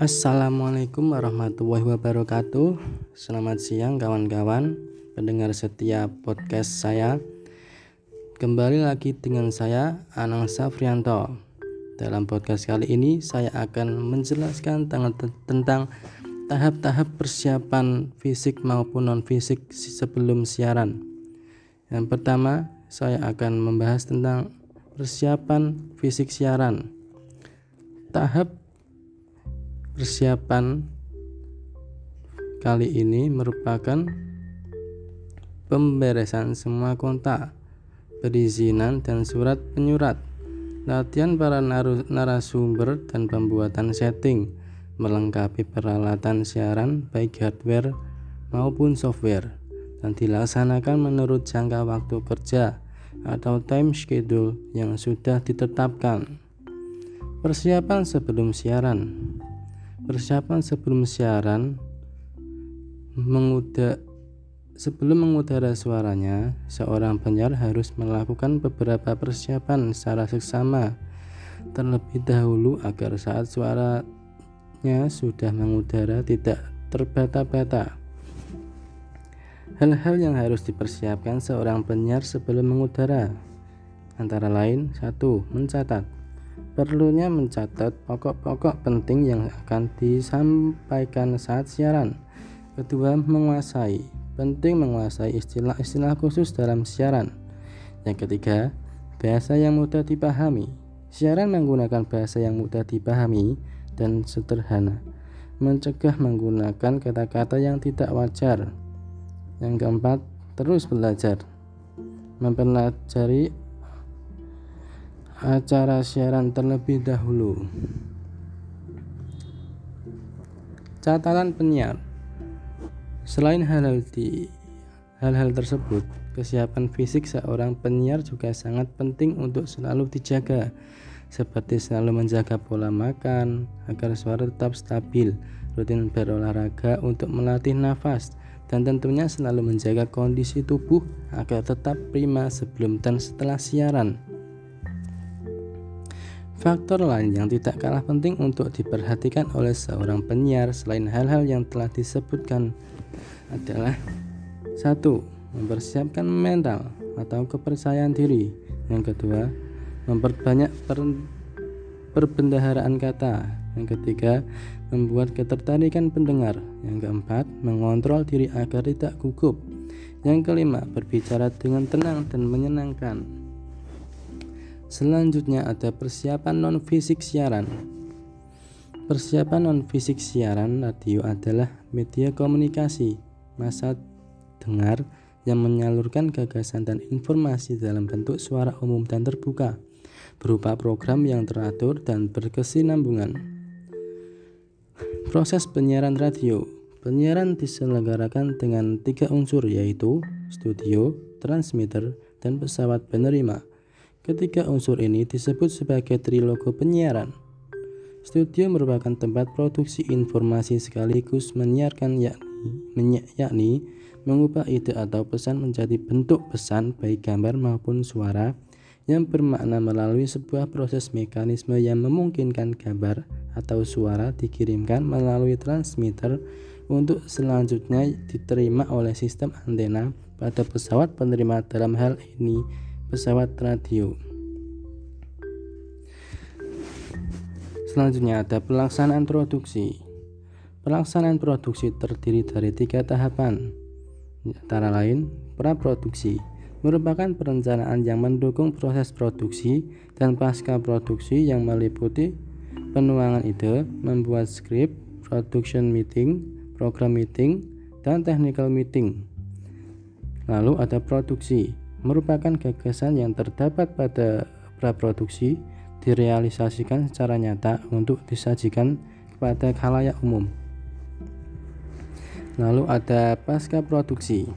Assalamualaikum warahmatullahi wabarakatuh. Selamat siang kawan-kawan. Pendengar setiap podcast saya. Kembali lagi dengan saya Anang Safrianto. Dalam podcast kali ini Saya akan menjelaskan tentang Tahap-tahap persiapan fisik maupun non-fisik sebelum siaran. Yang pertama Saya akan membahas tentang Persiapan fisik siaran. Tahap Persiapan kali ini merupakan pemberesan semua kontak, perizinan dan surat penyurat, latihan para narasumber dan pembuatan setting, melengkapi peralatan siaran baik hardware maupun software, dan dilaksanakan menurut jangka waktu kerja atau time schedule yang sudah ditetapkan. Persiapan sebelum siaran Persiapan sebelum siaran menguda Sebelum mengudara suaranya, seorang penyiar harus melakukan beberapa persiapan secara seksama terlebih dahulu agar saat suaranya sudah mengudara tidak terbata-bata. Hal-hal yang harus dipersiapkan seorang penyiar sebelum mengudara antara lain satu mencatat Perlunya mencatat pokok-pokok penting yang akan disampaikan saat siaran. Kedua, menguasai. Penting menguasai istilah-istilah khusus dalam siaran. Yang ketiga, bahasa yang mudah dipahami. Siaran menggunakan bahasa yang mudah dipahami dan sederhana. Mencegah menggunakan kata-kata yang tidak wajar. Yang keempat, terus belajar. Mempelajari acara siaran terlebih dahulu. Catatan penyiar. Selain hal-hal di hal-hal tersebut, kesiapan fisik seorang penyiar juga sangat penting untuk selalu dijaga, seperti selalu menjaga pola makan agar suara tetap stabil, rutin berolahraga untuk melatih nafas, dan tentunya selalu menjaga kondisi tubuh agar tetap prima sebelum dan setelah siaran. Faktor lain yang tidak kalah penting untuk diperhatikan oleh seorang penyiar selain hal-hal yang telah disebutkan adalah satu, mempersiapkan mental atau kepercayaan diri. Yang kedua, memperbanyak per, perbendaharaan kata. Yang ketiga, membuat ketertarikan pendengar. Yang keempat, mengontrol diri agar tidak gugup. Yang kelima, berbicara dengan tenang dan menyenangkan. Selanjutnya ada persiapan non fisik siaran. Persiapan non fisik siaran radio adalah media komunikasi masa dengar yang menyalurkan gagasan dan informasi dalam bentuk suara umum dan terbuka berupa program yang teratur dan berkesinambungan. Proses penyiaran radio Penyiaran diselenggarakan dengan tiga unsur yaitu studio, transmitter, dan pesawat penerima. Ketiga unsur ini disebut sebagai trilogo penyiaran. Studio merupakan tempat produksi informasi sekaligus menyiarkan yakni, yakni mengubah ide atau pesan menjadi bentuk pesan baik gambar maupun suara yang bermakna melalui sebuah proses mekanisme yang memungkinkan gambar atau suara dikirimkan melalui transmitter untuk selanjutnya diterima oleh sistem antena pada pesawat penerima dalam hal ini pesawat radio. Selanjutnya ada pelaksanaan produksi. Pelaksanaan produksi terdiri dari tiga tahapan, antara lain praproduksi merupakan perencanaan yang mendukung proses produksi dan pasca produksi yang meliputi penuangan ide, membuat skrip, production meeting, program meeting, dan technical meeting. Lalu ada produksi, merupakan gagasan yang terdapat pada praproduksi direalisasikan secara nyata untuk disajikan kepada khalayak umum. Lalu ada pasca produksi.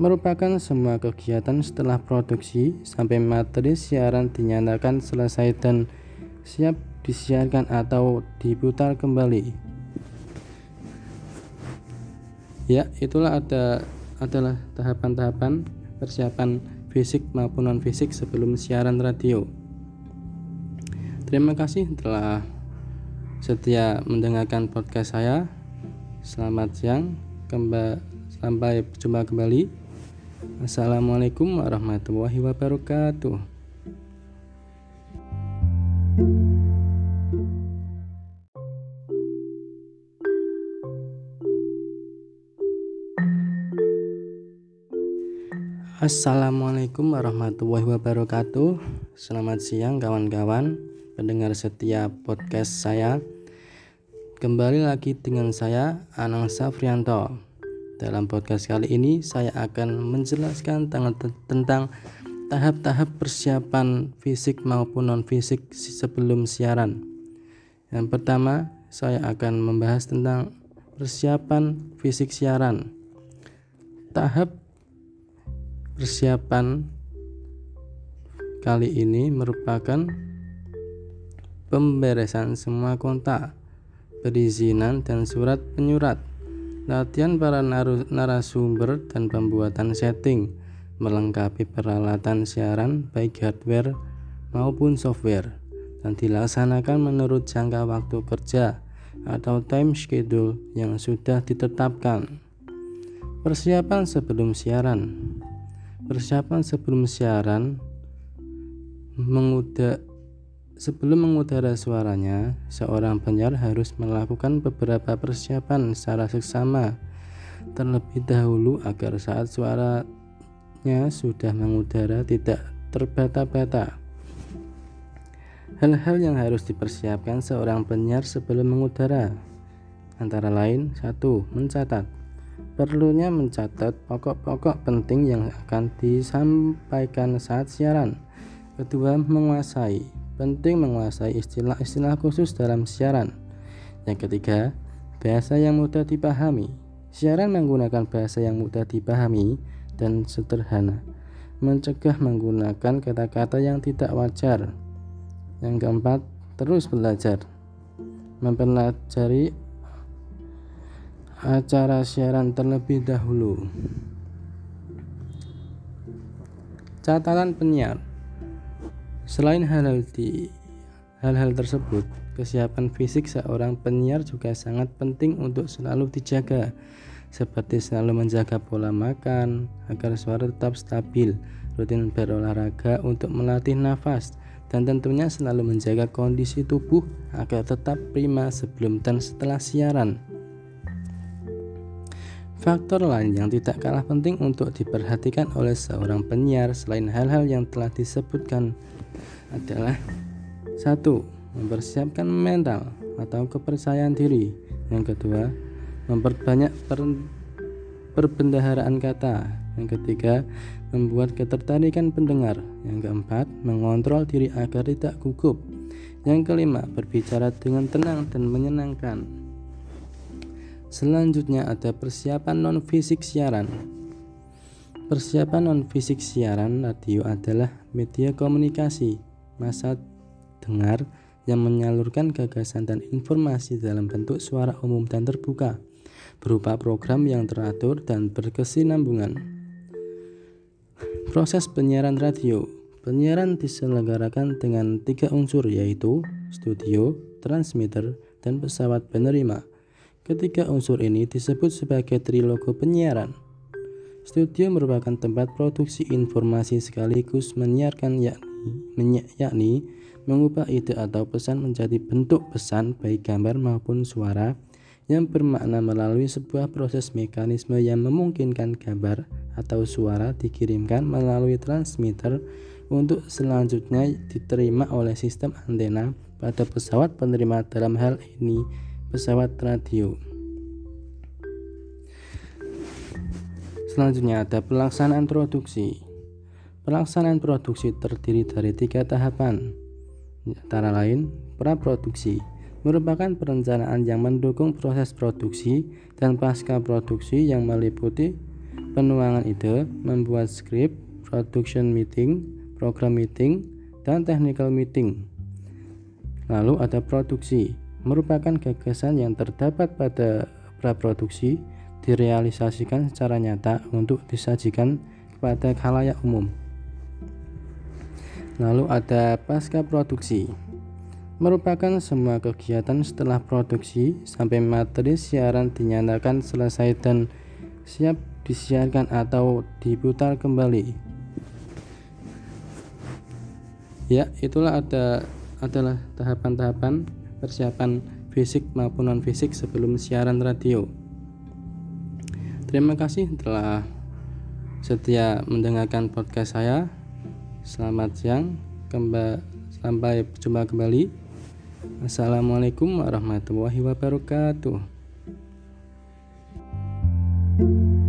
Merupakan semua kegiatan setelah produksi sampai materi siaran dinyatakan selesai dan siap disiarkan atau diputar kembali. Ya, itulah ada adalah tahapan-tahapan persiapan fisik maupun non fisik sebelum siaran radio. Terima kasih telah setia mendengarkan podcast saya. Selamat siang, kembali sampai jumpa kembali. Assalamualaikum warahmatullahi wabarakatuh. Assalamualaikum warahmatullahi wabarakatuh. Selamat siang kawan-kawan pendengar setiap podcast saya. Kembali lagi dengan saya Anang Safrianto. Dalam podcast kali ini saya akan menjelaskan tentang tahap-tahap persiapan fisik maupun non fisik sebelum siaran. Yang pertama, saya akan membahas tentang persiapan fisik siaran. Tahap Persiapan kali ini merupakan pemberesan semua kontak, perizinan dan surat penyurat, latihan para narasumber dan pembuatan setting, melengkapi peralatan siaran baik hardware maupun software, dan dilaksanakan menurut jangka waktu kerja atau time schedule yang sudah ditetapkan. Persiapan sebelum siaran Persiapan sebelum siaran menguda, sebelum mengudara suaranya, seorang penyiar harus melakukan beberapa persiapan secara seksama terlebih dahulu agar saat suaranya sudah mengudara tidak terbata-bata. Hal-hal yang harus dipersiapkan seorang penyiar sebelum mengudara antara lain satu mencatat Perlunya mencatat pokok-pokok penting yang akan disampaikan saat siaran. Kedua, menguasai. Penting menguasai istilah-istilah khusus dalam siaran. Yang ketiga, bahasa yang mudah dipahami. Siaran menggunakan bahasa yang mudah dipahami dan sederhana. Mencegah menggunakan kata-kata yang tidak wajar. Yang keempat, terus belajar. Mempelajari acara siaran terlebih dahulu. Catatan penyiar. Selain hal-hal tersebut, kesiapan fisik seorang penyiar juga sangat penting untuk selalu dijaga, seperti selalu menjaga pola makan agar suara tetap stabil, rutin berolahraga untuk melatih nafas, dan tentunya selalu menjaga kondisi tubuh agar tetap prima sebelum dan setelah siaran. Faktor lain yang tidak kalah penting untuk diperhatikan oleh seorang penyiar selain hal-hal yang telah disebutkan adalah satu, mempersiapkan mental atau kepercayaan diri. Yang kedua, memperbanyak per, perbendaharaan kata. Yang ketiga, membuat ketertarikan pendengar. Yang keempat, mengontrol diri agar tidak gugup. Yang kelima, berbicara dengan tenang dan menyenangkan. Selanjutnya ada persiapan non fisik siaran. Persiapan non fisik siaran radio adalah media komunikasi masa dengar yang menyalurkan gagasan dan informasi dalam bentuk suara umum dan terbuka berupa program yang teratur dan berkesinambungan. Proses penyiaran radio Penyiaran diselenggarakan dengan tiga unsur yaitu studio, transmitter, dan pesawat penerima. Ketiga unsur ini disebut sebagai trilogo penyiaran. Studio merupakan tempat produksi informasi sekaligus menyiarkan yakni, yakni mengubah ide atau pesan menjadi bentuk pesan baik gambar maupun suara yang bermakna melalui sebuah proses mekanisme yang memungkinkan gambar atau suara dikirimkan melalui transmitter untuk selanjutnya diterima oleh sistem antena pada pesawat penerima dalam hal ini pesawat radio. Selanjutnya ada pelaksanaan produksi. Pelaksanaan produksi terdiri dari tiga tahapan, antara lain praproduksi merupakan perencanaan yang mendukung proses produksi dan pasca produksi yang meliputi penuangan ide, membuat skrip, production meeting, program meeting, dan technical meeting. Lalu ada produksi, merupakan gagasan yang terdapat pada praproduksi direalisasikan secara nyata untuk disajikan kepada khalayak umum. Lalu ada pasca produksi. merupakan semua kegiatan setelah produksi sampai materi siaran dinyatakan selesai dan siap disiarkan atau diputar kembali. Ya, itulah ada adalah tahapan-tahapan persiapan fisik maupun non fisik sebelum siaran radio. Terima kasih telah setia mendengarkan podcast saya. Selamat siang, kembali sampai jumpa kembali. Assalamualaikum warahmatullahi wabarakatuh. thank you